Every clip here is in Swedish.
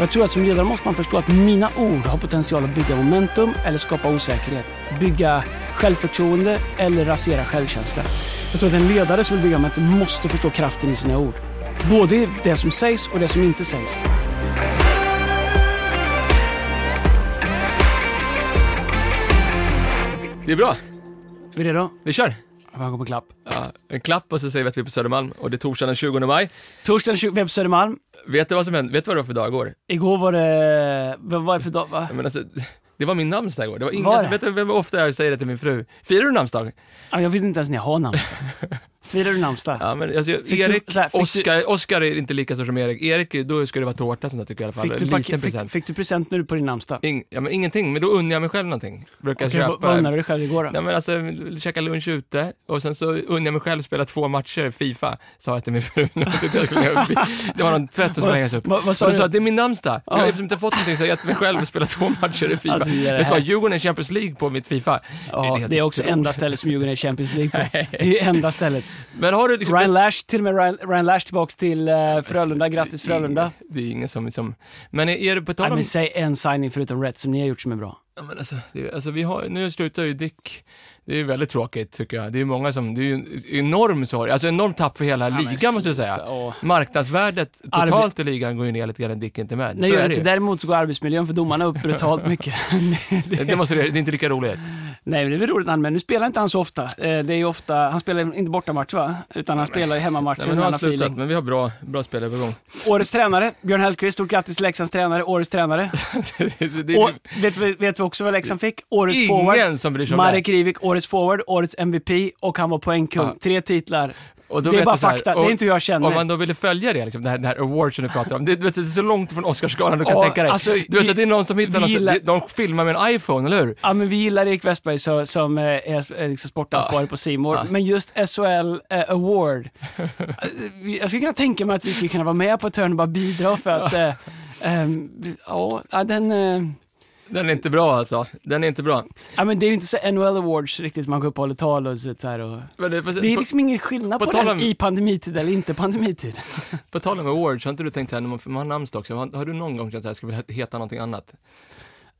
Jag tror att som ledare måste man förstå att mina ord har potential att bygga momentum eller skapa osäkerhet. Bygga självförtroende eller rasera självkänsla. Jag tror att en ledare som vill bygga momentum måste förstå kraften i sina ord. Både det som sägs och det som inte sägs. Det är bra. Är vi redo? Vi kör. Jag går på klapp. Ja, en klapp och så säger vi att vi är på Södermalm och det är torsdagen den 20 maj. Torsdagen 20 vi är på Södermalm. Vet du vad som hände? Vet du vad det var för dag igår? Igår var det... Vad var det för dag? Va? Men alltså, det var min namnsdag igår. Det var ingen, Var det? alltså, vet du vem ofta jag säger det till min fru? Firar du namnsdag? Ja, Jag vet inte ens när jag har namnsdag. Firar du namnsdag? Ja men alltså, du- Erik, så här, fick du- Oskar, Oskar är inte lika stor som Erik. Erik, då ska det vara tårta som jag tycker i alla fall. Fick du, liten fick, present. fick du present när du på din namnsdag? Ing, ja, men ingenting, men då unnar jag mig själv någonting. Brukar jag vad, köpa. vad unnar du dig själv igår då? Nej men alltså, käka lunch ute och sen så unnar jag mig själv spela två matcher Fifa, sa jag till min fru. jag det var någon tvätt som skulle hängas upp. Vad, vad sa Och då du? sa jag, det är min namnsdag. Ja. Jag, eftersom jag inte fått någonting så har jag gett mig själv att spela två matcher i Fifa. Alltså, det är det Vet du vad. Djurgården är Champions League på mitt Fifa. Ja, helt det är också enda stället som Djurgården är Champions League på. Det är enda stället. Men har du liksom... Ryan Lash, till och med Ryan, Ryan Lash tillbaks till uh, Frölunda. Grattis Frölunda. Det är ingen som, som... Men är, är det på tal om... men säg en signing förutom rätt som ni har gjort som är bra. Ja, men alltså, det, alltså vi har, nu slutar ju Dick. Det är väldigt tråkigt tycker jag. Det är många som, det är ju en enorm sorg, alltså enorm tapp för hela men ligan måste jag säga. Åh. Marknadsvärdet totalt i ligan går ju ner lite grann när Dick inte är med. Nej, så är det ju. Däremot så går arbetsmiljön för domarna upp brutalt mycket. Det, det, måste, det är inte lika roligt. Nej, men det är roligt han, men nu spelar inte han så ofta. Eh, Det är ju ofta, han spelar inte bortamatch va? Utan han spelar ju hemmamatcher men nu har han slutat, feeling. men vi har bra, bra spelare på gång. Årets tränare, Björn Hellkvist. Stort grattis Leksands tränare, årets tränare. det, det, det, Och, vet, vet vi också vad Leksand fick? Årets forward. ingen som bryr sig om Marek det. Rivik, årets forward, årets MVP och han var poängkung. Ja. Tre titlar. Och det är bara här, fakta, det och- är inte hur jag känner. Om man då ville följa det, liksom, det här, det här award som du pratar om, det, vet, det är så långt från Oscarsgalan du kan Ja, tänka dig. alltså, du vet vi- att det är någon som hittar gillar- de, filmar med en iPhone, eller hur? Ja, men vi gillar Erik Westberg så, som eh, är, liksom sportansvarig på Simor. Ja. Men just SHL eh, Award. eh, jag skulle kunna tänka mig att vi skulle kunna vara med på ett hörn och bara bidra för att eh, ehm, ja, ja, den... Den är inte bra alltså. Den är inte bra. ja, men det är ju inte så NHL Awards riktigt, man går upp och håller tal och så, så här. Och, det, det är liksom ingen skillnad på på, den om- i pandemitid eller inte pandemitid. på, på tal om awards, har inte du tänkt så här, när man, man har namnsdag också, har, har du någon gång känt så här, ska vi heta någonting annat?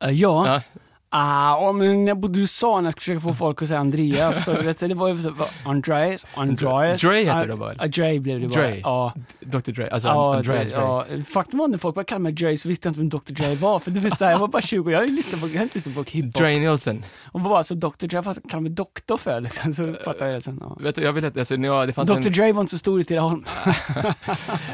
Uh, ja. Ja. Ah, men jag bodde i USA när jag skulle försöka få folk att säga Andreas, så vet det var ju Andreas, Andreas. Dre heter det bara, Dre blev det bara. Dre. Ja. Dr Dre, alltså Ja, Andreas Dre. ja, faktum var när folk började kalla mig Dre så visste jag inte vem Dr Dre var. För du vet, så här, jag var bara 20 och jag lyssnat på, jag har inte lyssnat på hiphop. Dre Nielsen. Och bara så Dr Dre, vad kallar mig doktor för liksom. Så fattade jag det sen. Ja. Vet du, jag vill att, alltså, ja, det fanns Dr en, Dre var inte så stor i Tidaholm.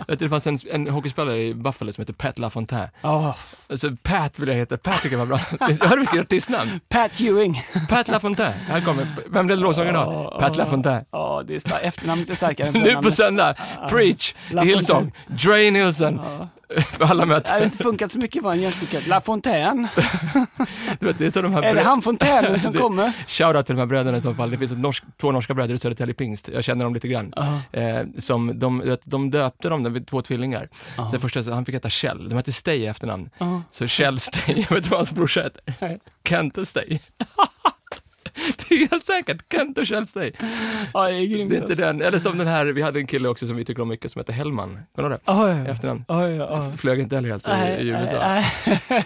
vet du, det fanns en, en hockeyspelare i Buffalo som heter Pat LaFontaine. Ja, Alltså Pat vill jag heta, Pat tycker jag var bra. Artistnamn. Pat Ewing. Pat LaFontaine, här kommer, vem blev lovsångare då? Pat. LaFontaine. Ja, det är efternamnet är starkare än Nu på förnamnet. söndag, Preach. Hillsong, Nielsen, Ja. För alla Det möten. har inte funkat så mycket en jämställdhet. La Fontaine. Du vet, det är så de här Är det han Fontaine som Det- kommer? Shoutout till de här bröderna i så fall. Det finns norsk, två norska bröder i Södertälje Pingst. Jag känner dem lite grann. Eh, som de, de döpte dem, de två tvillingar. Så det första, så han fick heta Kjell. De hette Stay i efternamn. Ja. Så Kjell Stay, jag vet inte vad hans brorsa heter. Kent Stay. det är helt säkert, Kent och Stay. Ja, det är grymt. Det är inte den, eller som den här, vi hade en kille också som vi tycker om mycket som heter Hellman. Kommer du ihåg det? Oj, Efternamn. oj, oj. Flög inte heller helt i, i USA.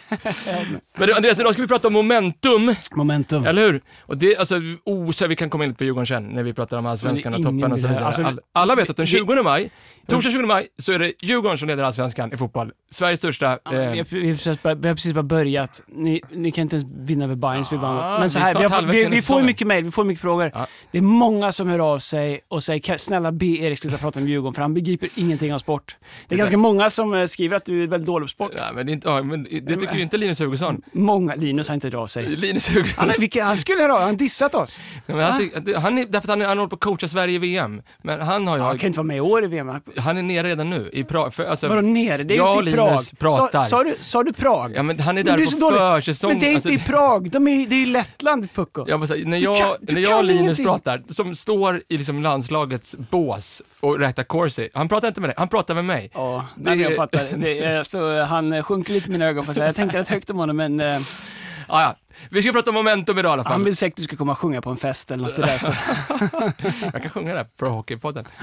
Men du, Andreas, idag ska vi prata om momentum. Momentum. Eller hur? Och det, alltså, oh, så vi kan komma in på Djurgården sen, när vi pratar om allsvenskan och toppen och så vidare. Alltså, All, alla vet att den vi- 20 maj, torsdag 20 maj, så är det Djurgården som leder allsvenskan i fotboll. Sveriges största... Ja, Eh, vi, har precis bara, vi har precis bara börjat. Ni, ni kan inte ens vinna över Bayerns. vi bara, men så här, vi, har, vi, vi får mycket mejl, vi får mycket frågor. Ja. Det är många som hör av sig och säger "Kan- snälla be Erik sluta prata om Djurgården för han begriper ingenting av sport. Det är ganska många som eh, skriver att du är väldigt dålig på sport. nej, men det, inte, ja, men det tycker ju inte Linus Hugosson. Många, Linus har inte hört av sig. Linus Hugosson, Han, vilka, han skulle höra av han har dissat oss. Men han, han, är, därför att han, han håller på att coacha Sverige i VM. Men han har ju, Han kan inte vara med i år i VM. Han är nere redan nu i Prag. För, alltså, Vadå nere? Det är jag ju inte i Prag. Pratar. Sa, sa, du, sa du Prag? Ja men han är Men där på försäsong. Men det är inte alltså, i Prag. De är, det är ju Lettland, pucko. Jag bara säga, när Du jag, kan- du när jag och Linus ingenting. pratar, som står i liksom landslagets bås och räknar corsi, han pratar inte med dig, han pratar med mig. Ja, Det nej, jag fattar. Det är, så han sjunker lite i mina ögon för. Jag tänkte rätt högt om honom, men... Eh, Ah, ja. Vi ska prata om momentum idag i alla fall. Han vill säkert att du ska komma och sjunga på en fest eller något. Det därför. Jag kan sjunga här på Hockeypodden.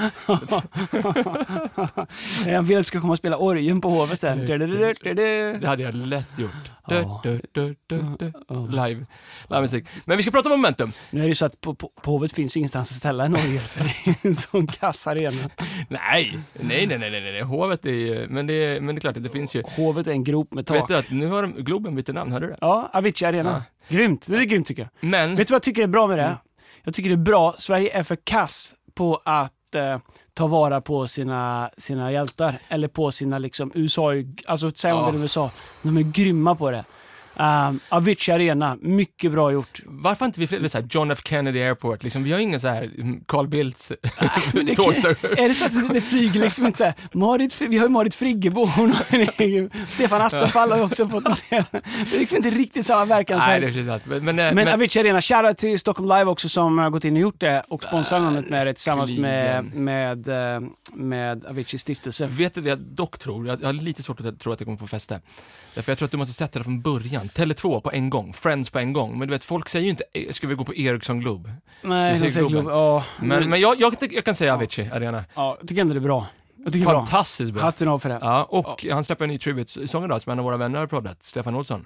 Han vill att du ska komma och spela orgeln på Hovet sen. Det hade jag lätt gjort. Du, du. Live. Livemusik. Men vi ska prata om momentum. Nu är det ju så att på, på, på Hovet finns ingenstans att ställa en orgel för det är en sån kass arena. Nej, nej, nej, nej, nej, nej. Hovet är ju, men det, är, men det är klart att det finns ju. Hovet är en grop med tak. Vet du att nu har de, Globen bytt namn, hörde du det? Ja, Avicii Arena. Grymt, det är grymt tycker jag. Men, Vet du vad jag tycker är bra med det? Mm. Jag tycker det är bra, Sverige är för kass på att eh, ta vara på sina, sina hjältar. Eller på sina liksom, USA, alltså säg om Ja. det är USA, de är grymma på det. Um, Avicii Arena, mycket bra gjort. varför inte vi fler, så här, John F Kennedy Airport, liksom, vi har ingen så här mm, Carl Bildts det, tågstation. är det så att det, det flyger liksom inte såhär, Marit, vi har ju Marit Friggebo, Stefan Attefall har ju också fått något. Det är liksom inte riktigt samma verkan. Nej, det är. Men, men, eh, Men, men Avicii Arena, shoutout till Stockholm Live också som har gått in och gjort det och sponsrar namnet med det tillsammans med, med, eh, med Avicii stiftelse. vet du vad jag dock tror? Jag, jag har lite svårt att tro att det kommer få fäste. Därför jag tror att du måste sätta det från början. Tele2 på en gång, Friends på en gång. Men du vet, folk säger ju inte, "Eh, ska vi gå på Ericsson Globe? Nej, jag säger. Globen. Ja, Men, men jag, jag, jag kan säga Avicii Arena. ja, jag tycker ändå det är bra. Är bra. Fantastiskt bra. Hatten av för det. Ja, och han släpper en ny tribute-sång idag som en av våra vänner har proddat, Stefan Olsson.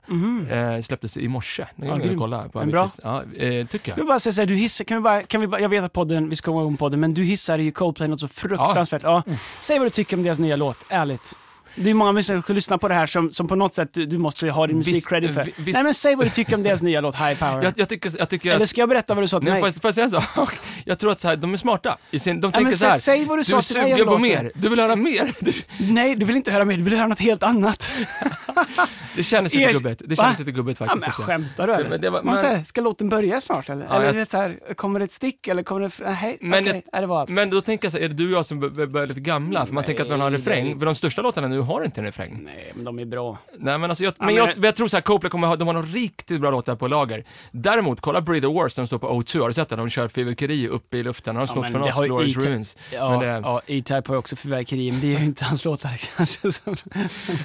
Eh, släpptes i morse. Mhm. Ja, grym. kolla på En bra? Ja, eh, tycker Jag jag. vill bara säga såhär, du hissar, kan vi bara, kan vi bara, jag vet att podden, vi ska komma igång podden, men du hissar ju Coldplay något så fruktansvärt. Ja. Säg vad du tycker om deras nya låt, ärligt. Det är många människor som lyssnar på det här som, som på något sätt du, du måste ha din musik-credit för. vi- visst- Nej men säg vad du tycker om deras nya låt High Power. Jag, jag tycker, jag tycker Eller ska jag berätta vad du sa till Nej, mig? får, jag, jag säga en sak? Jag tror att så här, de är smarta. I sin, de Ja, tänker men så här, sä- säg vad du du sa är till mig sugen på mer, du vill höra mer. Du, Nej, du vill inte höra mer, du vill höra något helt annat. det kändes lite gubbigt. Det kändes lite gubbigt Ja, faktiskt. men tycker jag. skämtar du eller? men det var- Man men- säger, ska låten börja snart eller? Ja, eller jag- vet, så här, kommer det ett stick eller kommer det... Nej, Men okej, nej, det var allt. Men då tänker jag så här, är det du och jag som bör- börjar lite gamla? För man tänker att man har en Nej, refräng. För de största låtarna nu har inte en refräng. Nej, men de är bra. Nej men alltså jag, Ja, men jag, det- jag tror så här, Coldplay kommer ha, de har några riktigt bra låtar på lager. Däremot, kolla Breathe the Wars, de står på O2, har du sett den? De kör fyrverkeri uppe i luften, de har Ja, snott från det oss, Glorious Ruins. Ja, Men det- ja E-Type har ju också fyrverkeri, men det är ju inte hans låtar kanske. som-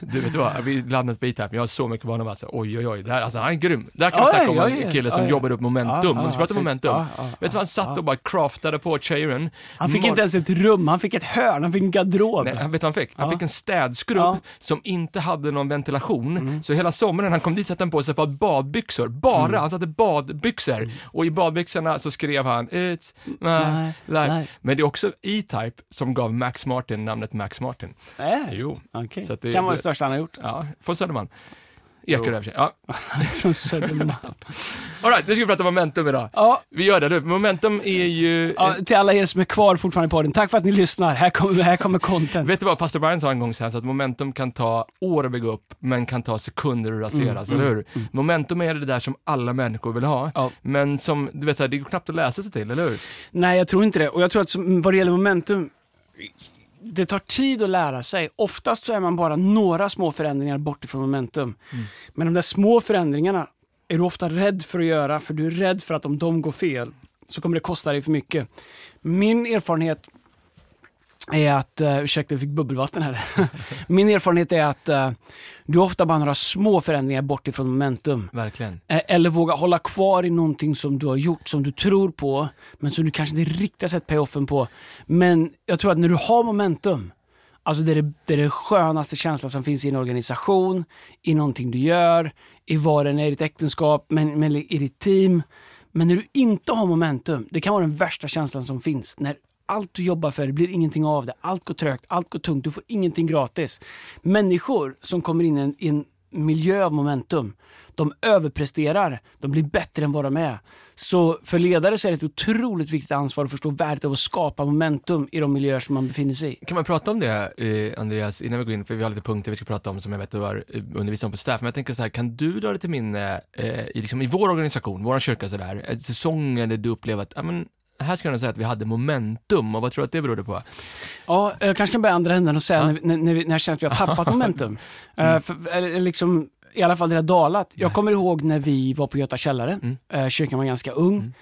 Du vet du vad, vi landat på E-Type, jag har så mycket barn alltså, oj oj oj, det här, alltså han är grym. Där kan man Ja, snacka om en kille som jobbar upp momentum. Om vi ja, pratar momentum. Vet du vad han satt och bara craftade på chairen? Han fick inte ens ett rum, han fick ett hörn, han fick en garderob. Nej, vet vad han fick? Han fick en städskrubb Ja. Mm. som inte hade någon ventilation. Så hela sommaren han kom dit satte han på sig ett par badbyxor. Bara, Mm. han satte badbyxor. Och i badbyxorna så skrev han It's my Nej, life. nej. Men det är också E-Type som gav Max Martin namnet Max Martin. Nej, Jo. okej. Så det- Kan vara det- det största han har gjort. Ja, från Södermalm. Ekerö i. Ja. Från Södermalm. All right, nu ska vi prata momentum idag. Ja, Vi gör det nu. Momentum är ju... ja, till alla er som är kvar fortfarande på den, tack för att ni lyssnar. Här kommer, här kommer content. Vet du vad pastor Brian sa en gång så här, så att momentum kan ta år att bygga upp, men kan ta sekunder att raseras, eller hur? Momentum är det där som alla människor vill ha, Mm, Ja. men som, du vet, så här, det går knappt att läsa sig till, eller hur? Nej, jag tror inte det. Och jag tror att som, vad det gäller momentum, det tar tid att lära sig. Oftast så är man bara några små förändringar bort ifrån momentum. Men de där små förändringarna är du ofta rädd för att göra, för du är rädd för att om de går fel så kommer det kosta dig för mycket. Min erfarenhet är att, uh, ursäkta jag fick bubbelvatten här. Min erfarenhet är att uh, du ofta bara några små förändringar bort ifrån momentum. Verkligen. Eh, Eller våga hålla kvar i någonting som du har gjort, som du tror på, men som du kanske inte riktigt har sett payoffen på. Men jag tror att när du har momentum, alltså det är det, det är det skönaste känslan som finns i en organisation, i någonting du gör, i vad det än är i ditt äktenskap, men, men i ditt team. Men när du inte har momentum, det kan vara den värsta känslan som finns. När allt du jobbar för, det blir ingenting av det. Allt går trögt, allt går tungt, du får ingenting gratis. Människor som kommer in i en, i en miljö av momentum, de överpresterar, de blir bättre än vad de är. Så för ledare så är det ett otroligt viktigt ansvar att förstå värdet av att skapa momentum i de miljöer som man befinner sig i. Kan man prata om det, eh, Andreas, innan vi går in, för vi har lite punkter vi ska prata om som jag vet du har eh, undervisat om på staff, men jag tänker så här, kan du dra det till minne eh, eh, i, liksom, i vår organisation, vår kyrka sådär, en där du upplever att, ja men, här ska jag säga att vi hade momentum, och vad tror du att det berodde på? Ja, jag kanske kan börja andra änden och säga när, när, när, vi, när jag känner att vi har tappat momentum. Eh, för, eller liksom, I alla fall det har dalat. Jag kommer ihåg när vi var på Göta källare. Mm. Eh, kyrkan var ganska ung.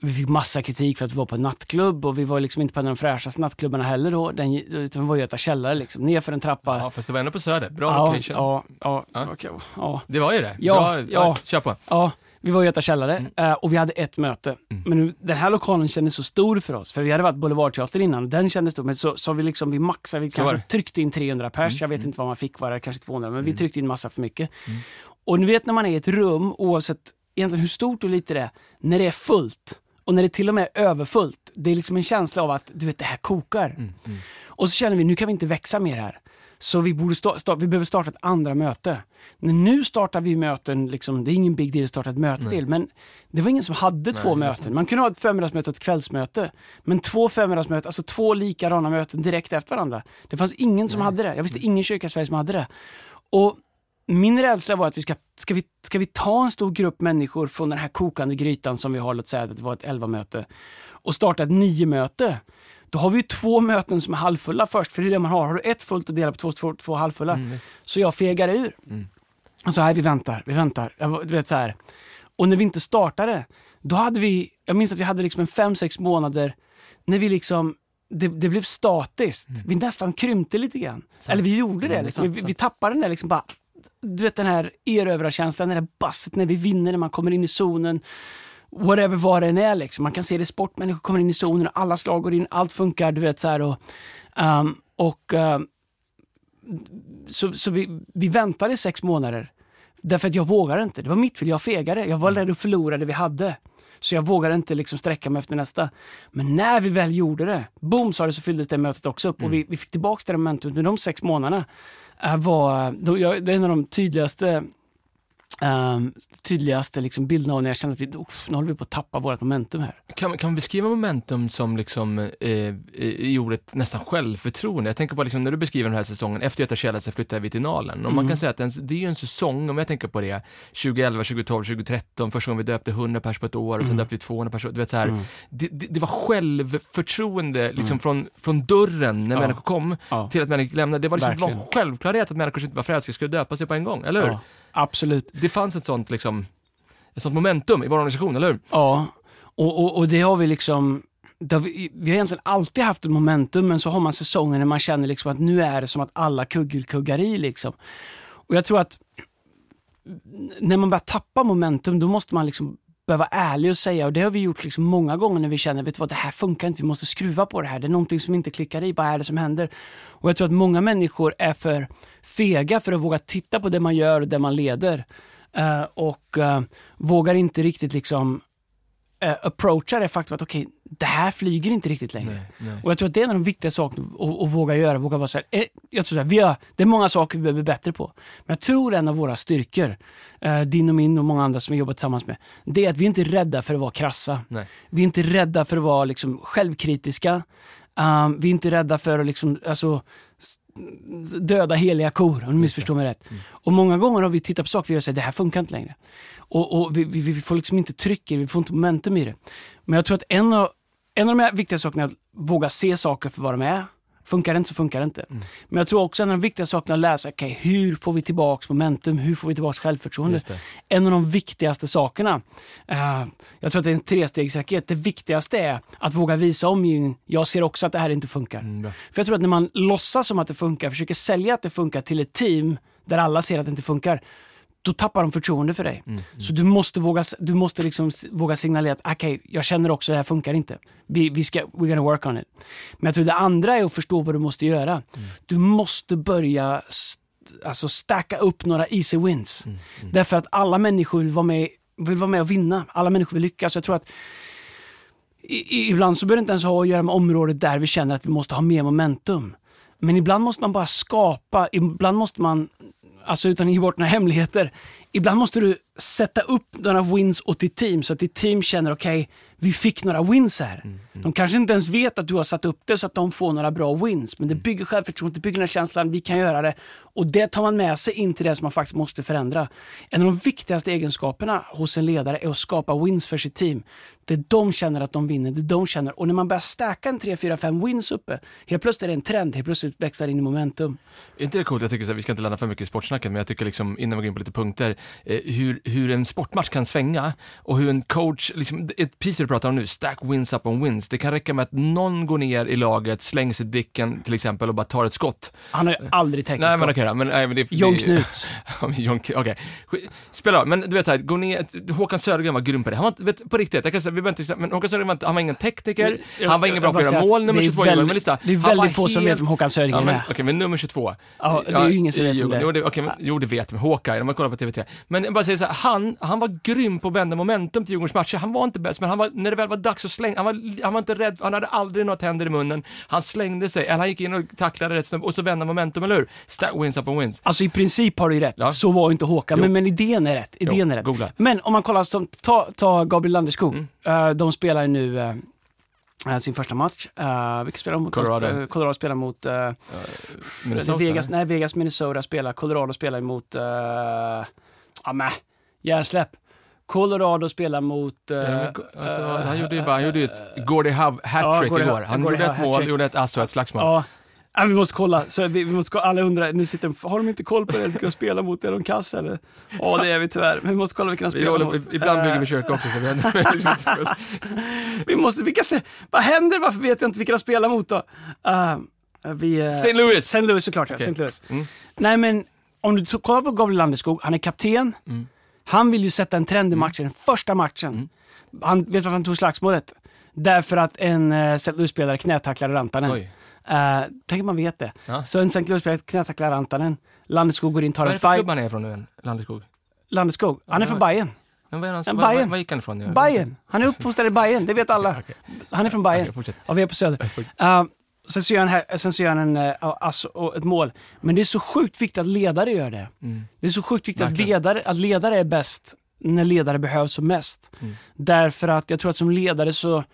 Vi fick massa kritik för att vi var på en nattklubb och vi var liksom inte på en av de fräschaste nattklubbarna heller då. Den, utan vi var Göta källare liksom, nerför en trappa. Ja, fast det var ändå på Söder, bra ja, location. ja, ja, Ja. okej, ja. Det var ju det. Ja, bra, ja. kör på. Ja, Vi var i Göta källare eh, och vi hade ett möte. Men nu, den här lokalen kändes så stor för oss, för vi hade varit Boulevardteatern innan och den kändes stor. Men så, så vi liksom, vi maxade, vi Så kanske tryckte in 300 pers, jag vet inte vad man fick, var det kanske 200, men vi tryckte in massa för mycket. Och ni vet när man är i ett rum, oavsett egentligen hur stort och litet det är, när det är fullt och när det till och med är överfullt, det är liksom en känsla av att du vet, det här kokar. Och så känner vi, nu kan vi inte växa mer här. Så vi, borde sta- sta- vi behöver starta ett andra möte. Men nu startar vi möten, liksom, det är ingen big deal att starta ett möte till, men det var ingen som hade två möten. Man kunde ha ett förmiddagsmöte och ett kvällsmöte. Men två förmiddagsmöten, alltså två likadana möten direkt efter varandra. Det fanns ingen som hade det. Jag visste ingen kyrka i Sverige som hade det. Och min rädsla var att vi ska, ska, vi, ska vi ta en stor grupp människor från den här kokande grytan som vi har, låt säga att det var ett 11-möte, och starta ett 9-möte. Då har vi två möten som är halvfulla först, för det är det man har. Har du ett fullt och delar på två, två, två halvfulla. Så jag fegar ur. Och så här, vi väntar, vi väntar. Jag Du vet så här. Och när vi inte startade, då hade vi, jag minns att vi hade liksom en fem, sex månader när vi liksom det, det blev statiskt. Vi nästan krympte lite grann. Eller vi gjorde det. det är Liksom. sant, vi, sant. vi tappade den där liksom bara, du vet den här erövrarkänslan, den där basset när vi vinner, när man kommer in i zonen. Whatever vad än är liksom. Man kan se det i sport, människor kommer in i zonen, och alla slag går in, allt funkar, du vet så här. Och, ehm, och ehm, så, så vi, vi väntade i sex månader. Därför att jag vågade inte. Det var mitt fel, jag fegade. Jag var rädd att förlora det vi hade. Så jag vågade inte liksom sträcka mig efter nästa. Men när vi väl gjorde det, boom sa det så fylldes det mötet också upp. Och vi, vi fick tillbaka det momentumet. Men de sex månaderna äh, var, det är en av de tydligaste ehm, tydligaste liksom bilderna av när jag kände att vi, "Uff, nu håller vi på att tappa vårt momentum här. Kan, kan man beskriva momentum som liksom eh, eh, gjorde ett nästan självförtroende? Jag tänker på liksom, när du beskriver den här säsongen, efter Göta Källare så flyttade vi till Nalen. Och man kan säga att en, det är en säsong, om jag tänker på det, 2011, 2012, 2013, första gången vi döpte 100 pers på ett år och sen döpte vi 200 pers. Du vet, så här, det, det, det var självförtroende liksom från, från dörren när Ja. människor kom Ja. till att människor lämnade. Det var, liksom, det var självklarhet att människor som inte var frälsta skulle döpa sig på en gång, eller hur? Ja, absolut. Det fanns ett sånt, liksom, ett sånt momentum i vår organisation, eller hur? Ja, och, och, och det har vi liksom har vi, vi har egentligen alltid haft ett momentum men så har man säsonger när man känner liksom att nu är det som att alla kugghjul kuggar i. Liksom. Och jag tror att när man börjar tappa momentum då måste man liksom behöva vara ärlig och säga och det har vi gjort liksom många gånger när vi känner vet du vad, det här funkar inte, vi måste skruva på det här. Det är någonting som inte klickar i, vad är det som händer? Och jag tror att många människor är för fega för att våga titta på det man gör och det man leder. Uh, och uh, vågar inte riktigt liksom uh, approacha det faktum att okej, det här flyger inte riktigt längre. Och jag tror att det är en av de viktiga sakerna att, att våga göra. Våga vara så här, eh, jag tror så här, vi har, det är många saker vi behöver bli bättre på. Men jag tror en av våra styrkor, eh, din och min och många andra som vi jobbar tillsammans med, det är att vi inte är rädda för att vara krassa. Nej. Vi är inte rädda för att vara liksom, självkritiska. Um, vi är inte rädda för att liksom, alltså, döda heliga kor, om du missförstår mig rätt. Och många gånger har vi tittat på saker och sagt det här funkar inte längre. Och, och vi, vi, vi får liksom inte tryck i det, vi får inte momentum i det. Men jag tror att en av, en av de här viktiga sakerna är att våga se saker för vad de är. Funkar det inte så funkar det inte. Men jag tror också en av de viktiga sakerna att lära sig, okej, hur får vi tillbaks momentum? Hur får vi tillbaks självförtroende? En av de viktigaste sakerna, eh, jag tror att det är en trestegsraket, det viktigaste är att våga visa omgivningen, jag ser också att det här inte funkar. Mm. För jag tror att när man låtsas som att det funkar, försöker sälja att det funkar till ett team där alla ser att det inte funkar, då tappar de förtroende för dig. Så du måste våga, du måste liksom våga signalera att okej, jag känner också att det här funkar inte. Vi, vi ska, we're gonna work on it. Men jag tror det andra är att förstå vad du måste göra. Du måste börja st- alltså stacka upp några easy wins. Därför att alla människor vill vara med, vill vara med och vinna. Alla människor vill lyckas. Jag tror att i, ibland så behöver det inte ens ha att göra med området där vi känner att vi måste ha mer momentum. Men ibland måste man bara skapa, ibland måste man, alltså utan att ge bort några hemligheter, ibland måste du sätta upp några wins åt ditt team så att ditt team känner okej, vi fick några wins här. De kanske inte ens vet att du har satt upp det så att de får några bra wins, men det bygger självförtroende, det bygger den här känslan, vi kan göra det. Och det tar man med sig in till det som man faktiskt måste förändra. En av de viktigaste egenskaperna hos en ledare är att skapa wins för sitt team. Det de känner att de vinner, det de känner. Och när man börjar stacka en 3, 4, 5 wins uppe, helt plötsligt är det en trend, helt plötsligt växlar det in i momentum. Är inte det coolt? Jag tycker så här, vi ska inte landa för mycket i sportsnacket, men jag tycker liksom, innan vi går in på lite punkter, hur, hur en sportmatch kan svänga och hur en coach, liksom, ett pris du pratar om nu, stack wins up on wins. Det kan räcka med att någon går ner i laget, slänger sig dicken till exempel och bara tar ett skott. Han har ju aldrig täckt Nej ett men skott. då, men, nej, men det, John Knuts. Ja, men John, okej. Skit- Spela men du vet såhär, gå ner, Håkan Södergren var grym på det. Han var, vet, på riktigt, jag kan säga, vi behöver inte, men Håkan Södergren var, han var ingen tekniker, han var ingen bra på att göra mål, nummer 22 i min lista. Det är väldigt få som helt- vet vem Håkan Ja, Södergren men, är. okej, men nummer 22. Ja, det är ju ingen som vet vem det. Jo, det, okej, men, jo, det vet man. Hawkeye, om man kollar på TV3. Men jag bara säger så här, han, han var grym på att vända momentum till Djurgårdens matcher. Han var inte bäst, men han var, när det väl var dags att slänga, han var, han var inte rädd, han hade aldrig några tänder i munnen. Han slängde sig, eller han gick in och tacklade rätt snabbt och så vände momentum, eller hur? Stat wins up and wins. Alltså i princip har du ju rätt. Ja. Så var ju inte Håkan, men, men idén är rätt. Idén Jo, är rätt. googla. Men om man kollar, som, ta, ta Gabriel Landeskog. Mm. Eh, de spelar ju nu eh, sin första match. Uh, vilka spelar de mot? Colorado. Colorado spelar mot uh, Minnesota. Vegas, nej, Vegas, Minnesota spelar. Colorado spelar mot, uh, ja men, hjärnsläpp. Colorado spelar mot... eh, Ja, men, alltså, eh, han gjorde ju bara, han gjorde ett Gordie Howe Ja, hattrick Gordie igår. Han Gordie gjorde ett mål, gjorde ett ass och ett slagsmål. Ja. Ja, vi måste kolla. Så vi, vi måste. Alla undrar, nu sitter de, har de inte koll på vilka de spelar mot? Är de kass eller? Ja, det är vi tyvärr. Men vi måste kolla vilka de Vi spelar håller, mot. ibland bygger Eh, vi kyrka också. Så vi vi måste, vilka, vad händer? Varför vet jag inte vilka de spelar mot då? Uh, vi, uh, St. Louis! St. Louis såklart, ja. Okej. St. Louis. Mm. Nej men, om du kollar på Gabriel Landeskog, han är kapten. Mm. Han vill ju sätta en trend i matchen, den första matchen. Mm. Han vet varför han tog slagsmålet? Därför att en uh, St. Louis-spelare knätacklade Rantanen. Uh, tänk man vet det. Ja. Så en St. Louis-spelare knätacklar Rantanen. Landeskog går in, tar Vad är en det för fight. klubb han är ifrån nu? Landeskog? Landeskog, han är från Bayern. Men vad är En vad, Bayern. vad gick han ifrån? Bayern. Han är uppfostrad i Bayern, det vet alla. Han är från Bayern. fortsätt. Ja, vi är på Söder. Uh, sen så gör han, här, sen så gör han en, uh, alltså, ett mål. Men det är så sjukt viktigt att ledare gör det. Mm. Det är så sjukt viktigt att ledare, att ledare är bäst när ledare behövs som mest. Mm. Därför att jag tror att som ledare så,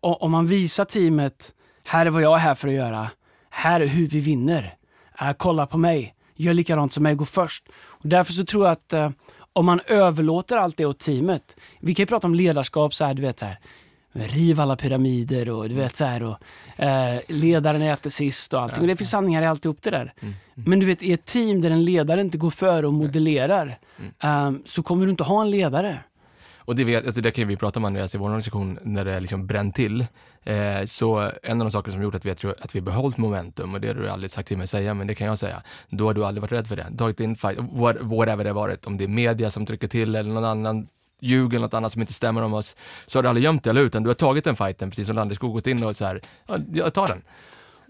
om man visar teamet, här är vad jag är här för att göra, här är hur vi vinner, uh, kolla på mig, gör likadant som mig, gå först. Och därför så tror jag att eh, om man överlåter allt det åt teamet, vi kan ju prata om ledarskap så här, du vet så här, riv alla pyramider och du vet så här och eh, ledaren äter sist och allting. Och det finns sanningar i alltihop det där. Mm. Men du vet, i ett team där en ledare inte går före och modellerar ehm, så kommer du inte ha en ledare. Och det, vet, alltså det kan vi prata om Andreas i vår organisation när det liksom bränt till. Eh, så en av de saker som gjort att vi, tror, att vi behållit momentum, och det har du aldrig sagt till mig att säga, men det kan jag säga. Då har du aldrig varit rädd för det. Tagit in fight, what, whatever det varit, om det är media som trycker till eller någon annan ljug eller något annat som inte stämmer om oss, så har du aldrig gömt det, eller? Utan du har tagit den fighten, precis som Landeskog gått in och så här, ja, jag tar den.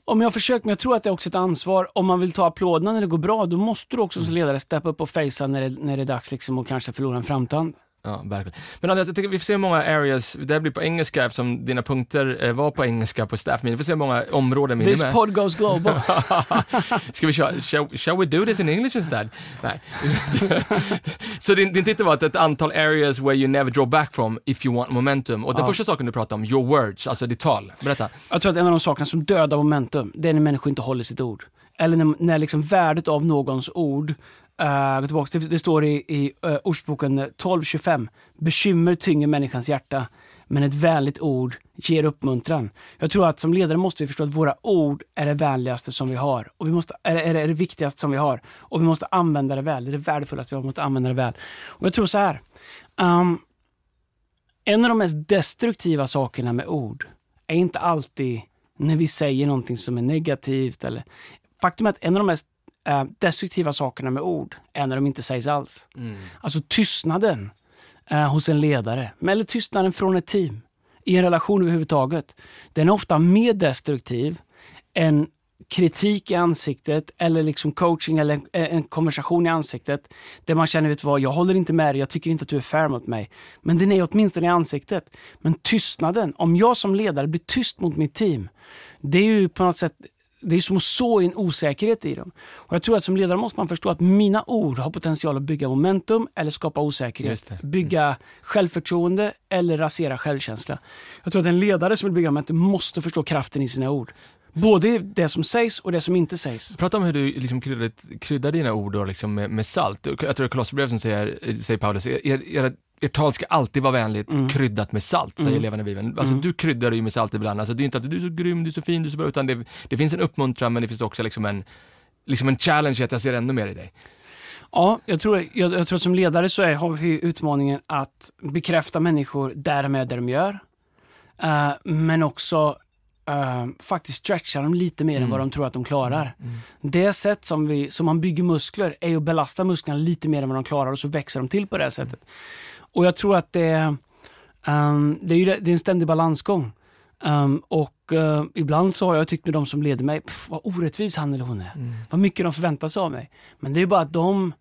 Om jag har försökt, men jag tror att det är också ett ansvar. Om man vill ta applåderna när det går bra, då måste du också som ledare steppa upp och facea när det, när det är dags liksom och kanske förlora en framtand. Ja, verkligen. Men Andreas, jag tycker vi får se hur många areas, det här blir på engelska eftersom dina punkter eh, var på engelska på staff meeting. Vi får se hur många områden vi This hinner med. pod goes global. Ska vi köra, shall, shall we do this in English instead? Nej. Så din, din titel var att ett antal areas where you never draw back from if you want momentum. Och den Ja. första saken du pratade om, your words, alltså ditt tal. Berätta. Jag tror att en av de sakerna som dödar momentum, det är när människor inte håller sitt ord. Eller när, när liksom värdet av någons ord, uh, tillbaka, det, det står i, i uh, Ordsboken 12.25, bekymmer tynger människans hjärta, men ett vänligt ord ger uppmuntran. Jag tror att som ledare måste vi förstå att våra ord är det vänligaste som vi har. Och vi måste, är, är, är det viktigaste som vi har. Och vi måste använda det väl. Det är det värdefullaste vi har. Vi måste använda det väl. Och jag tror så här. Um, en av de mest destruktiva sakerna med ord är inte alltid när vi säger någonting som är negativt. Eller... Faktum är att en av de mest eh, destruktiva sakerna med ord är när de inte sägs alls. Alltså tystnaden eh, hos en ledare, eller tystnaden från ett team i en relation överhuvudtaget. Den är ofta mer destruktiv än kritik i ansiktet eller liksom coaching eller en- en konversation i ansiktet där man känner, vet vad, jag håller inte med dig, jag tycker inte att du är fair mot mig. Men den är åtminstone i ansiktet. Men tystnaden, om jag som ledare blir tyst mot mitt team, det är ju på något sätt det är som att så en osäkerhet i dem. Och jag tror att som ledare måste man förstå att mina ord har potential att bygga momentum eller skapa osäkerhet. Mm. Bygga självförtroende eller rasera självkänsla. Jag tror att en ledare som vill bygga momentum måste förstå kraften i sina ord. Både det som sägs och det som inte sägs. Prata om hur du liksom kryddar, kryddar dina ord då, liksom med, med salt. Jag tror det är Kolosserbrevet som säger, säger Paulus, er, er, ert tal ska alltid vara vänligt, Mm. kryddat med salt, säger Mm. levande Bibeln. Alltså Mm. du kryddar det ju med salt ibland. Alltså det är inte att du är så grym, du är så fin, du är så bra, utan det, det finns en uppmuntran men det finns också liksom en, liksom en challenge i att jag ser ännu mer i dig. Ja, jag tror, jag, jag tror att som ledare så är, har vi utmaningen att bekräfta människor där de är, där de gör. Uh, men också uh, faktiskt stretcha dem lite mer mm. än vad de tror att de klarar. Mm. mm. Det sätt som, vi, som man bygger muskler är att belasta musklerna lite mer än vad de klarar och så växer de till på det sättet. Och jag tror att det, um, det, är, det är en ständig balansgång. Um, och uh, ibland så har jag tyckt med de som leder mig, vad orättvis han eller hon är. Mm. Vad mycket de förväntar sig av mig. Men det är bara att de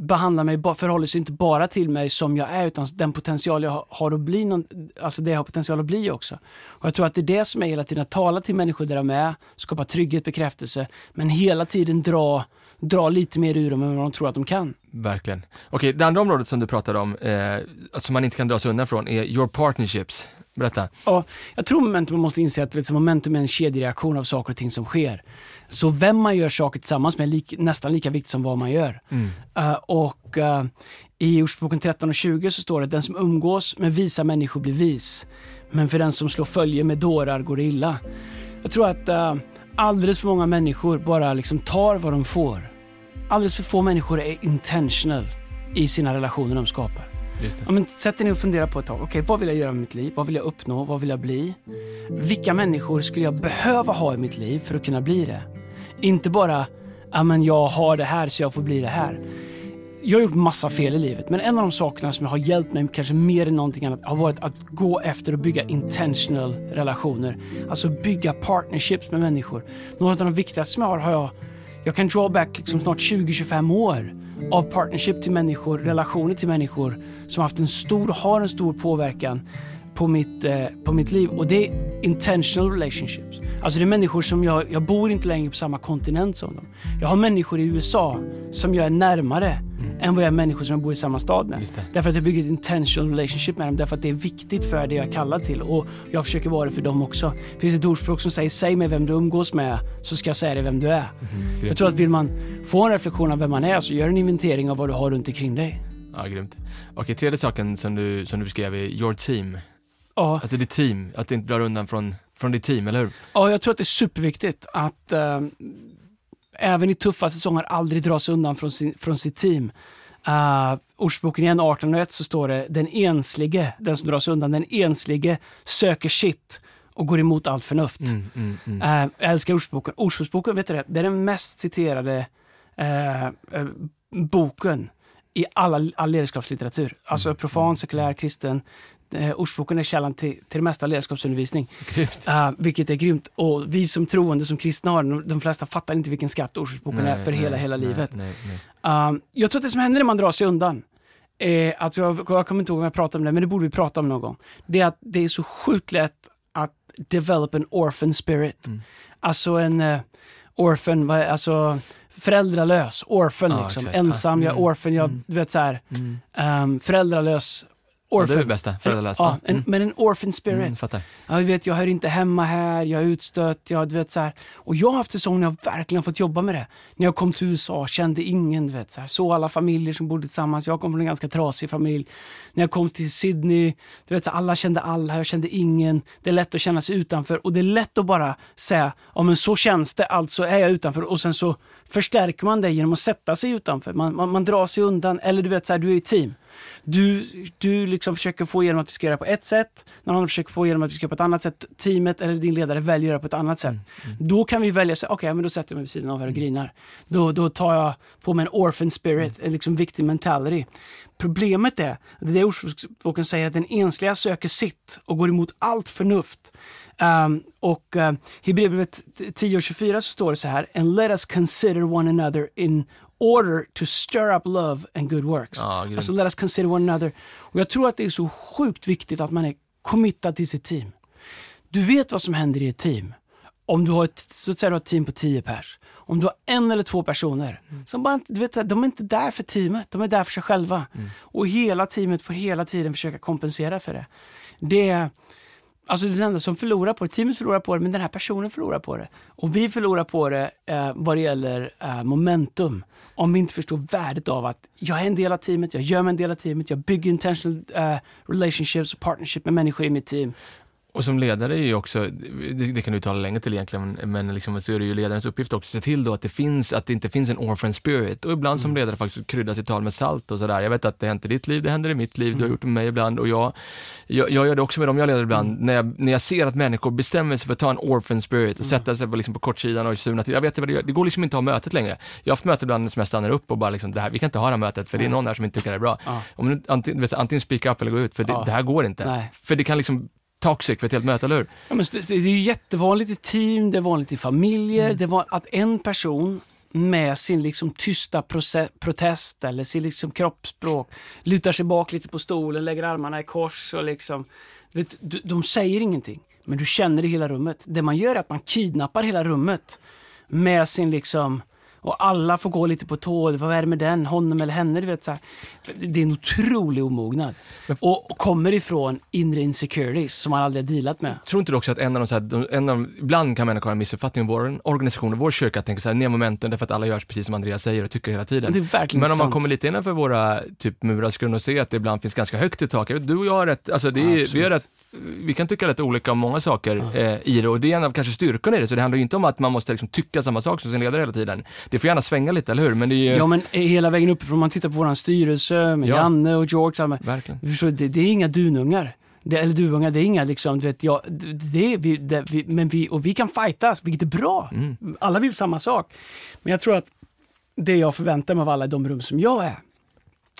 behandlar mig, förhåller sig inte bara till mig som jag är utan den potential jag har att bli, någon, alltså det jag har potential att bli också. Och jag tror att det är det som är hela tiden, att tala till människor där de är, skapa trygghet, bekräftelse, men hela tiden dra, dra lite mer ur dem än vad de tror att de kan. Verkligen. Okej, det andra området som du pratade om, eh, som man inte kan dra sig undan från, är your partnerships. Berätta. Ja, jag tror momentum måste inse att vet, momentum är en kedjereaktion av saker och ting som sker. Så vem man gör saker tillsammans med är lik, nästan lika viktigt som vad man gör. Mm. Uh, och uh, i Ordspråken 13 och 20 så står det den som umgås med visa människor blir vis. Men för den som slår följe med dårar går det illa. Jag tror att uh, alldeles för många människor bara liksom tar vad de får. Alldeles för få människor är intentional i sina relationer de skapar. Ja, men sätt er ner och fundera på ett tag. okay, vad vill jag göra med mitt liv? Vad vill jag uppnå? Vad vill jag bli? Vilka människor skulle jag behöva ha i mitt liv för att kunna bli det? Inte bara, ja men jag har det här så jag får bli det här. Jag har gjort massa fel i livet, men en av de sakerna som har hjälpt mig kanske mer än någonting annat har varit att gå efter och bygga intentional relationer. Alltså bygga partnerships med människor. Några av de viktigaste som jag har, har jag, jag kan draw back liksom snart 20-25 år av partnership till människor, relationer till människor som haft en stor, har en stor påverkan på mitt, eh, på mitt liv. Och det är intentional relationships. Alltså det är människor som jag, jag bor inte längre på samma kontinent som dem. Jag har människor i USA som jag är närmare mm. än vad jag är människor som jag bor i samma stad med. Därför att jag bygger ett intentional relationship med dem. Därför att det är viktigt för det jag är kallad till. Och jag försöker vara det för dem också. Det finns ett ordspråk som säger säg mig vem du umgås med så ska jag säga dig vem du är. Mm. Jag tror att vill man få en reflektion av vem man är så gör en inventering av vad du har runt omkring dig. Ja, grymt. Okej, tredje saken som du, som du beskrev är your team. Ja. Alltså ditt team, att det inte drar undan från, från ditt team, eller hur? Ja, jag tror att det är superviktigt att äh, även i tuffa säsonger aldrig dra sig undan från, sin, från sitt team. Uh, Ordspråken igen 1801 så står det den enslige, den som drar sig undan, den enslige söker sitt och går emot allt förnuft. Mm, mm, mm. Uh, jag älskar Ordspråken. Ordspråksboken, vet du det? Det är den mest citerade uh, boken i all, all ledarskapslitteratur. Alltså mm, profan, mm, sekulär, kristen eh, Ordspråken är källan till, till det mesta ledarskapsundervisning. Uh, vilket är grymt. Och vi som troende, som kristna har de, de flesta fattar inte vilken skatt Ordspråken är för nej, hela, hela nej, livet. Nej, uh, jag tror att det som händer när man drar sig undan, är att jag, jag kommer inte ihåg om jag pratade om det, men det borde vi prata om någon gång. Det är att det är så sjukt lätt att develop en orphan spirit. Mm. Alltså en uh, orphan, alltså föräldralös, orphan ah, liksom. Ensam, jag är mm. orphan, jag, mm. vet så här, mm. um, föräldralös Orphan. Ja, det är det bästa, föräldralösa. Ja, en, mm. men en orphan spirit. Mm, fattar. Ja, du vet, jag hör inte hemma här, jag är utstött, jag, du vet, så här. Och jag har haft säsonger när jag verkligen fått jobba med det. När jag kom till USA, kände ingen, du vet, så här. såg alla familjer som bodde tillsammans. Jag kom från en ganska trasig familj. När jag kom till Sydney, du vet, så alla kände alla, jag kände ingen. Det är lätt att känna sig utanför och det är lätt att bara säga, ja men så känns det, alltså är jag utanför. Och sen så förstärker man det genom att sätta sig utanför. Man, man, man drar sig undan, eller du vet, så här, du är i team. Du, du liksom försöker få igenom att vi ska göra på ett sätt, någon annan försöker få igenom att vi ska göra på ett annat sätt. Teamet eller din ledare väljer att göra på ett annat sätt. Mm, mm. Då kan vi välja, okej, okay, men då sätter jag mig vid sidan av här och grinar. Då, då tar jag på mig en orphan spirit, mm. en liksom victim mentality. Problemet är, det är det ordspråken säger, att den ensliga söker sitt och går emot allt förnuft. Um, och uh, Hebreerbrevet 10.24 så står det så här, and let us consider one another in order to stir up love and good works. Ja, alltså let us consider one another. Och jag tror att det är så sjukt viktigt att man är committad till sitt team. Du vet vad som händer i ett team. Om du har ett, så att säga, du har ett team på tio pers. Om du har en eller två personer mm. som bara du vet, de är inte där för teamet, de är där för sig själva. Mm. Och hela teamet får hela tiden försöka kompensera för det. Det är Alltså den enda som förlorar på det, teamet förlorar på det, men den här personen förlorar på det. Och vi förlorar på det eh, vad det gäller eh, momentum. Om vi inte förstår värdet av att jag är en del av teamet, jag gör mig en del av teamet, jag bygger intentional eh, relationships och partnership med människor i mitt team. Och som ledare är ju också, det, det kan du tala länge till egentligen, men liksom, så är det ju ledarens uppgift också att se till då att det finns, att det inte finns en orphan spirit. Och ibland som ledare faktiskt krydda sitt tal med salt och sådär. Jag vet att det händer i ditt liv, det händer i mitt liv, du har gjort det med mig ibland och jag, jag, jag gör det också med dem jag leder ibland. När, jag, när jag ser att människor bestämmer sig för att ta en orphan spirit och sätta sig på, liksom, på kortsidan och surna till. Jag vet vad det gör, det går liksom inte att ha mötet längre. Jag har haft möte ibland som jag stannar upp och bara liksom, det här, vi kan inte ha det här mötet för det är någon här som inte tycker det är bra. Om, antingen, antingen speak up eller gå ut, för det, det här går inte. Nej. För det kan liksom toxic för ett helt möte, eller hur? Ja, men det det är ju jättevanligt i team, det är vanligt i familjer. Mm. Det var att en person med sin liksom tysta protest eller sin liksom kroppsspråk lutar sig bak lite på stolen, lägger armarna i kors och liksom... Vet, de säger ingenting, men du känner det i hela rummet. Det man gör är att man kidnappar hela rummet med sin liksom... Och alla får gå lite på tå. Vad är det med den? Honom eller henne? Du vet, så här. Det är en otrolig omognad. Och, och kommer ifrån inre insecurities som man aldrig har dealat med. Tror inte du också att en av de, så här, en av de ibland kan människor ha en missuppfattning om vår organisation och vår kyrka, tänker så här, ner momentum därför att alla gör precis som Andreas säger och tycker hela tiden. Verkligen Men om man sant. kommer lite innanför våra typ murar skulle nog se att det ibland finns ganska högt i tak. Du och jag har rätt, alltså det är, Ja, vi, är rätt, vi kan tycka rätt olika om många saker eh, i det och det är en av kanske styrkorna i det, så det handlar ju inte om att man måste liksom tycka samma sak som sin ledare hela tiden. Det får gärna svänga lite, eller hur? Men det är ju, Ja men hela vägen uppifrån, man tittar på våran styrelse med Ja. Janne och George, alla, verkligen. förstår, det, det är inga dunungar. Det, eller duvungar, det är inga liksom, du vet, ja, det, vi, det, vi, men vi, och vi kan fightas, vilket är bra. Mm. Alla vill samma sak. Men jag tror att det jag förväntar mig av alla i de rum som jag är,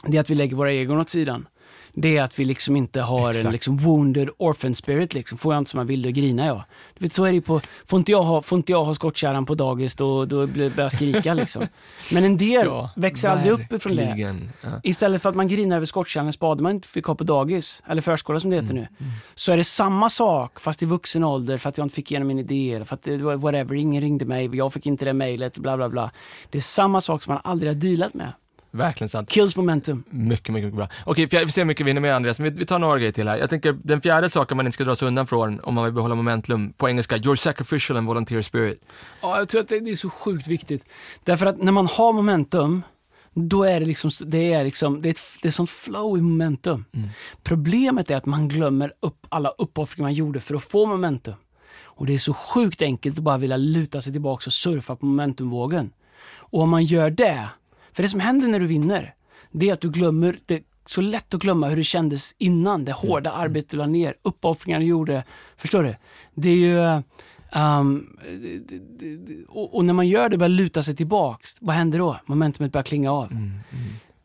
det är att vi lägger våra egon åt sidan. Det är att vi liksom inte har en Exakt. liksom wounded orphan spirit. Liksom. Får jag inte som jag vill, då grinar jag. Du vet, så är det på, får, inte jag ha, får inte jag ha skottkärran på dagis, då, då börjar jag skrika. Liksom. Men en del växer aldrig upp ifrån det. Ja. Istället för att man grinar över skottkärran när spaden man inte fick ha på dagis, eller förskola som det heter Mm, nu, så är det samma sak fast i vuxen ålder för att jag inte fick igenom min idé, eller för att det var whatever, ingen ringde mig, jag fick inte det mejlet, bla bla bla. Det är samma sak som man aldrig har dealat med. Verkligen sant. Kills momentum. Mycket, mycket, mycket bra. Okej, vi får se hur mycket vi hinner med Andreas, men vi, vi tar några grejer till här. Jag tänker, den fjärde saken man inte ska dra sig undan från om man vill behålla momentum, på engelska, your sacrificial and volunteer spirit. Ja, jag tror att det det är så sjukt viktigt. Därför att när man har momentum, då är det liksom, det är liksom, det är, ett, det är sånt flow i momentum. Problemet är att man glömmer upp alla uppoffringar man gjorde för att få momentum. Och det är så sjukt enkelt att bara vilja luta sig tillbaka och surfa på momentumvågen. Och om man gör det, för det som händer när du vinner, det är att du glömmer, det är så lätt att glömma hur det kändes innan, det hårda arbetet du la ner, uppoffringar du gjorde. Förstår du? Det är ju... ehm, och, och när man gör det, börjar luta sig tillbaks, vad händer då? Momentumet börjar klinga av.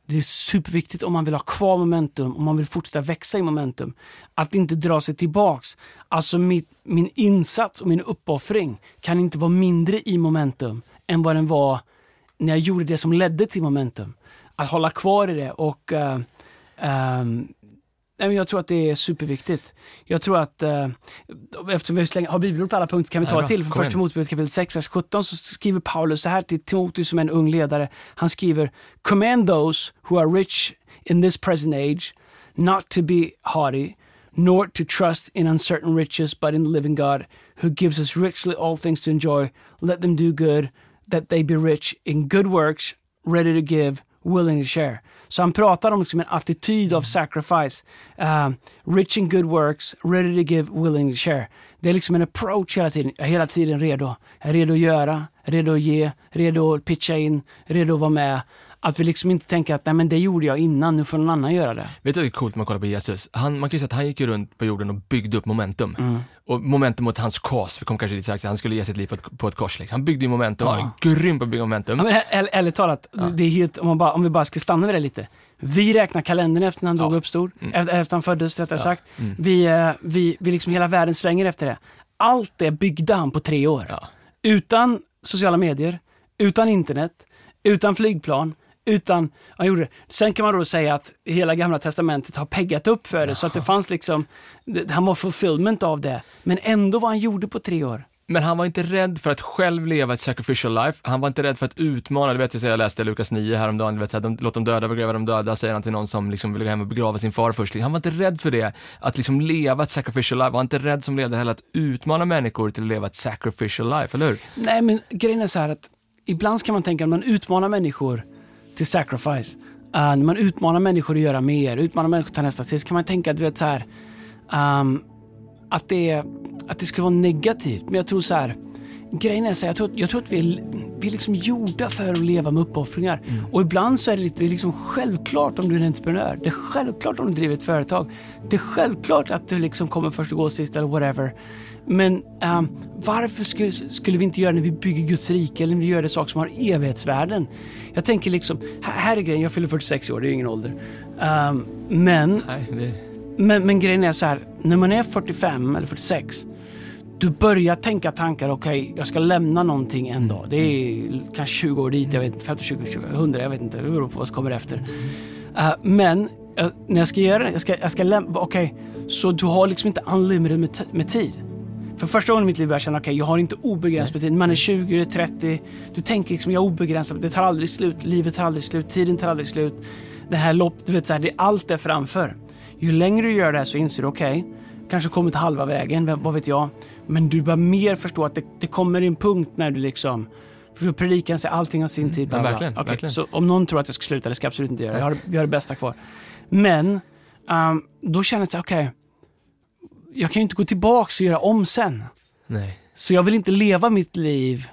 Det är superviktigt om man vill ha kvar momentum, om man vill fortsätta växa i momentum, att inte dra sig tillbaks. Alltså mitt, min insats och min uppoffring kan inte vara mindre i momentum än vad den var när jag gjorde det som ledde till momentum. Att hålla kvar i det och Nej, men jag tror att det är superviktigt. Jag tror att, eh, eftersom vi har bibelord på alla punkter kan vi ta ett till. För Kom första. Timoteusbrevet kapitel 6, vers 17 så skriver Paulus så här till Timoteus som är en ung ledare. Han skriver Command those who are rich in this present age not to be haughty nor to trust in uncertain riches but in the living God who gives us richly all things to enjoy. Let them do good that they be rich in good works ready to give willing to share. Så han pratar om liksom en attityd av sacrifice. Um, rich in good works, ready to give, willing to share. Det är liksom en approach hela tiden. Jag är hela tiden redo. Jag är redo att göra, redo att ge, redo att pitcha in, redo att vara med. Att vi liksom inte tänker att nej men det gjorde jag innan, nu får någon annan göra det. Vet du vad det är coolt när man kollar på Jesus? Han, man kan ju säga att han gick runt på jorden och byggde upp momentum. Mm. Och momentum mot hans cause, vi kom kanske lite strax, han skulle ge sitt liv på ett, på ett kors. Liksom. Han byggde ju momentum, Ja. han var grym på att bygga momentum. Ja, men ärligt, ärligt talat, det är helt, om, man bara, om vi bara ska stanna vid det lite. Vi räknar kalendern efter när han dog och uppstod, efter, efter han föddes rättare sagt. Vi, eh, vi, vi liksom hela världen svänger efter det. Allt det byggde han på tre år. Ja. Utan sociala medier, utan internet, utan flygplan, utan, han gjorde det. Sen kan man då säga att hela gamla testamentet har peggat upp för det, så att det fanns liksom, han var fulfillment av det. Men ändå vad han gjorde på tre år. Men han var inte rädd för att själv leva ett sacrificial life. Han var inte rädd för att utmana, det vet jag, läste Lukas 9 häromdagen, du vet, så här, de, låt de döda begrava de döda, säger han till någon som liksom vill gå hem och begrava sin far först. Han var inte rädd för det, att liksom leva ett sacrificial life. Han var inte rädd som ledare heller att utmana människor till att leva ett sacrificial life, eller hur? Nej, men grejen är så här att ibland kan man tänka att man utmanar människor till sacrifice. Uh, man utmanar människor att göra mer, utmanar människor att ta nästa steg, så kan man tänka att du vet så här, um, att det, att det skulle vara negativt. Men jag tror så här, grejen är så här, jag tror, jag tror att vi är, vi är liksom gjorda för att leva med uppoffringar. Mm. Och ibland så är det, lite, det är liksom självklart om du är en entreprenör. Det är självklart om du driver ett företag. Det är självklart att du liksom kommer först och går sist eller whatever. Men ehm, varför skulle, skulle vi inte göra det när vi bygger Guds rike eller när vi gör det saker som har evighetsvärden? Jag tänker liksom, här, är grejen, jag fyller 46 år, det är ju ingen ålder. Ehm, men Nej, det, men, men grejen är så här, när man är 45 eller 46, du börjar tänka tankar, okej, jag ska lämna någonting en dag. Det är kanske 20 år dit, jag vet inte, 50, 20, 20, 100, jag vet inte, det beror på vad som kommer efter. Eh, men eh, när jag ska göra det, jag ska, jag ska lämna, okej, så du har liksom inte unlimited med, med tid. För första gången i mitt liv började jag känna, okej, jag har inte obegränsat med tid. Man är 20, 30, du tänker liksom, jag har obegränsat, det tar aldrig slut, livet tar aldrig slut, tiden tar aldrig slut. Det här lopp, du vet, så här, det är allt är framför. Ju längre du gör det här så inser du, okej, kanske kommit till halva vägen, vad vet jag. Men du börjar mer förstå att det, det kommer en punkt när du liksom för predikan säger allting har sin tid. bla, ja, verkligen, Okej, verkligen. Så om någon tror att jag ska sluta, det ska jag absolut inte göra. Jag har, vi har det bästa kvar. Men ehm, då känner jag okej, jag kan ju inte gå tillbaks och göra om sen. nej. Så jag vill inte leva mitt liv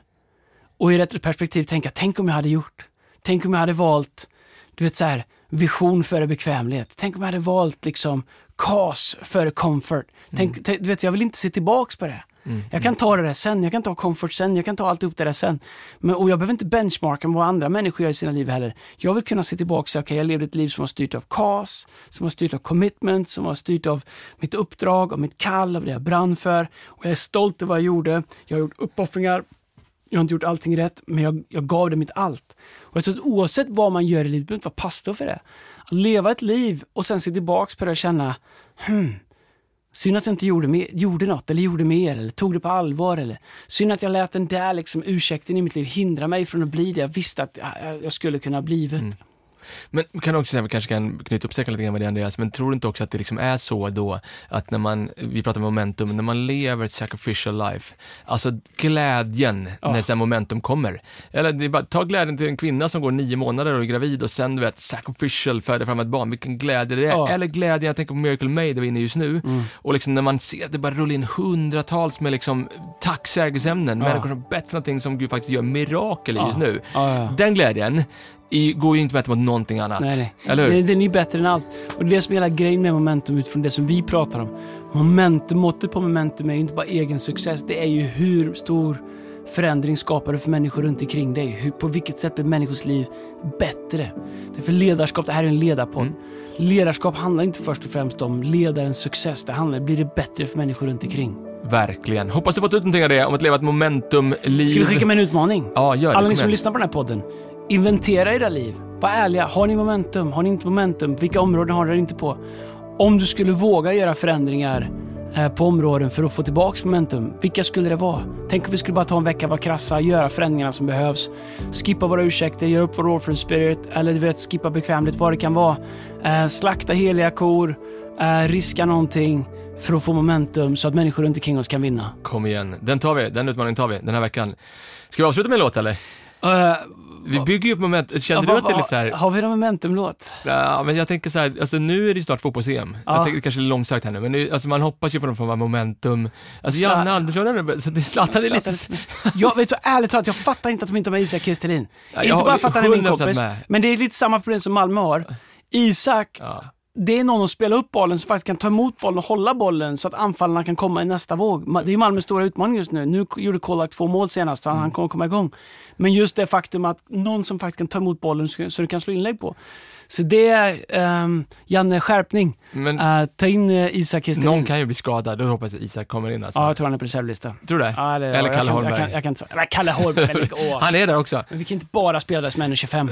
och i rätt perspektiv tänka, tänk om jag hade gjort. Tänk om jag hade valt, du vet så här, vision före bekvämlighet. Tänk om jag hade valt liksom KAS före comfort. Tänk, tänk, du vet, jag vill inte se tillbaks på det. Jag kan ta det där sen, jag kan ta comfort sen, jag kan ta alltihop det där sen. Men, och jag behöver inte benchmarka med vad andra människor gör i sina liv heller. Jag vill kunna se tillbaka och säga, okej jag levde ett liv som var styrt av KAS, som var styrt av commitment, som var styrt av mitt uppdrag, av mitt kall, av det jag brann för. Och jag är stolt över vad jag gjorde. Jag har gjort uppoffringar, jag har inte gjort allting rätt, men jag, jag gav det mitt allt. Och jag tror att oavsett vad man gör i livet, behöver inte vara pastor för det. Att leva ett liv och sen se tillbaks på det och känna, hmm, synd att jag inte gjorde, mer, gjorde något eller gjorde mer eller tog det på allvar. Eller synd att jag lät den där liksom, ursäkten i mitt liv hindra mig från att bli det jag visste att jag, skulle kunna blivit. Men kan också säga, vi kanske kan knyta upp säcken lite grann med det Andreas, men tror du inte också att det liksom är så då att när man, vi pratar om momentum, när man lever ett sacrificial life, alltså glädjen Ja. när sen momentum kommer. Eller det är bara, ta glädjen till en kvinna som går nio månader och är gravid och sen du vet, sacrificial föder fram ett barn, vilken glädje det är. Ja. Eller glädjen, jag tänker på Miracle May där vi är inne just nu, Mm. och liksom när man ser att det bara rullar in hundratals med liksom tacksägelseämnen, Ja. människor som bett för någonting som Gud faktiskt gör mirakel i just nu. Den glädjen i, går ju inte bättre mot någonting annat. Nej, nej. Eller hur? Den är ju bättre än allt. Och det är det som är hela grejen med momentum utifrån det som vi pratar om. Momentum, måttet på momentum är ju inte bara egen success, det är ju hur stor förändring skapar du för människor runt omkring dig. Hur, på vilket sätt blir människors liv bättre? För ledarskap, det här är en ledarpodd. Mm. Ledarskap handlar inte först och främst om ledarens success. Det handlar blir det bättre för människor runt omkring. Verkligen. Hoppas du fått ut någonting av det, om att leva ett momentumliv. Ska vi skicka med en utmaning? Ja, gör det. Alla ni som lyssnar på den här podden, inventera era liv. Var ärliga. Har ni momentum? Har ni inte momentum? Vilka områden har ni inte på? Om du skulle våga göra förändringar eh, på områden för att få tillbaka momentum, vilka skulle det vara? Tänk om vi skulle bara ta en vecka, vara krassa, göra förändringarna som behövs. Skippa våra ursäkter, göra upp vår orphan spirit, eller du vet, skippa bekvämligt, vad det kan vara. Eh, slakta heliga kor, eh, riska någonting för att få momentum så att människor runt omkring oss kan vinna. Kom igen. Den tar vi. Den utmaningen tar vi den här veckan. Ska vi avsluta med en låt eller? Eh, Vi bygger ju upp moment. Kände ja, du att det är lite så här? Har vi någon momentumlåt? Ja, men jag tänker så här, alltså nu är det ju snart fotbolls-EM. Ja. Jag tänker det kanske är långsökt här nu, men nu, alltså man hoppas ju på någon form av momentum. Alltså Sla- Janne Andersson, det Zlatan är lite... Jag vet så ärligt talat, jag fattar inte att de inte har med Isak Kristelin. Ja, inte bara för att han är min 100% kompis, med. men det är lite samma problem som Malmö har. Isak, Ja. Det är någon att spela upp bollen som faktiskt kan ta emot bollen och hålla bollen så att anfallarna kan komma i nästa våg. Det är Malmös stora utmaning just nu. Nu gjorde Kolak två mål senast, så Mm. han kommer komma igång. Men just det faktum att någon som faktiskt kan ta emot bollen så så du kan slå inlägg på. Så det är, um, Janne, skärpning. Men Eh, ta in uh, Isak Kristelin. någon kan ju bli skadad, då hoppas jag att Isak kommer in alltså. Ja, jag tror han är på reservlista. Tror du det? Ja, eller, Eller jag Kalle kan, Holmberg. Jag kan, jag kan inte. Nej, Kalle Holmberg. men åh. Han är där också. Men vi kan inte bara spela som är 25.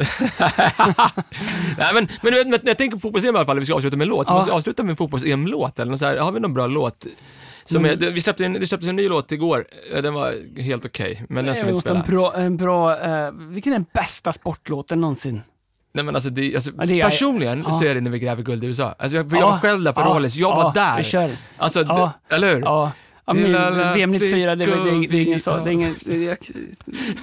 Nej, men, men när jag tänker på fotbolls-EM i alla fall, vi ska avsluta med en låt. Vi Ja. måste avsluta med en fotbolls-EM-låt eller något så här. Har vi någon bra låt? Som Mm. är, vi släppte en, det släpptes en ny låt igår, Eh, den var helt okej, men den ska vi vi inte spela. en bra, en bra eh, vilken är den bästa sportlåten någonsin? Nej men alltså, det, alltså Ja, det personligen ja. så är det när vi gräver guld i USA. Alltså, jag, för jag Ja. var själv där på Ja. Rawlins, jag Ja, var där. vi kör. Alltså, Ja. eller hur? Ja, Ja, VM 94, det, det, det, det är ingen så. Det är, ingen, det är,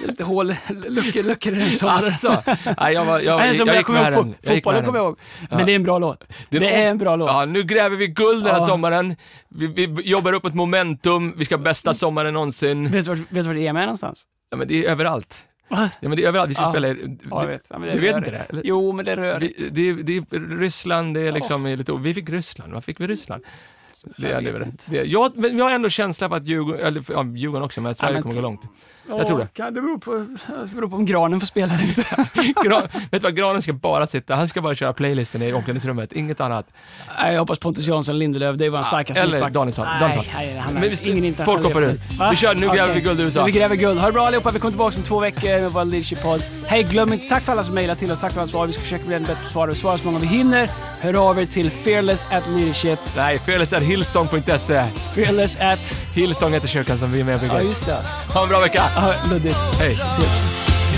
lite hål, luckor, luckor i den sommaren. Alltså, nej, jag, var, jag, jag, jag gick kommer ihåg, Jag fotbollen kommer jag ihåg. Men det är en bra låt. Det, är en bra låt. Ja, nu gräver vi guld den här Ja. sommaren. Vi, vi jobbar upp ett momentum, vi ska bästa sommaren någonsin. Vet du vart, vet du vart EM är någonstans? Ja, men det är överallt. Ja, men det är överallt. Vi ska Ja. spela i... Ja, jag vet. Ja, du vet inte det? eller? Jo, men det är rörigt. Vi, det, är- det är Ryssland, det är liksom lite... Vi fick Ryssland, vad fick vi Ryssland? Det, Jag det, inte. jag, men jag har ändå känsla på att Djurgården, eller ja, Djurgården också, men att Sverige men kommer gå långt. Ja, jag tror det. Kan det beror på, det beror på om granen får spela eller inte. Gran, vet du vad, Granen ska bara sitta, han ska bara köra playlisten i omklädningsrummet, inget annat. Nej, jag hoppas Pontus Jansson Lindelöf, det är vår starkaste eller mittback. Danielsson, Nej, Danielsson. nej, han Men har vi- ingen folk hoppar ut. Va? Vi kör, nu gräver vi guld i USA. Vi gräver guld. Ha det bra allihopa, vi kommer tillbaka om två veckor med vår leadership-podd. Hej, glöm inte, tack för alla som mejlar till oss, tack för alla svar. Vi ska försöka bli ännu bättre på svar. Vi svarar så många vi hinner. Hör av er till fearless at leadership. Nej, felet är hillsong.se. Fearless at... Hillsong heter kyrkan som vi är med och Ja, bygger. just det. Ha en bra vecka! Ja, luddigt. Hej! Ses. Vi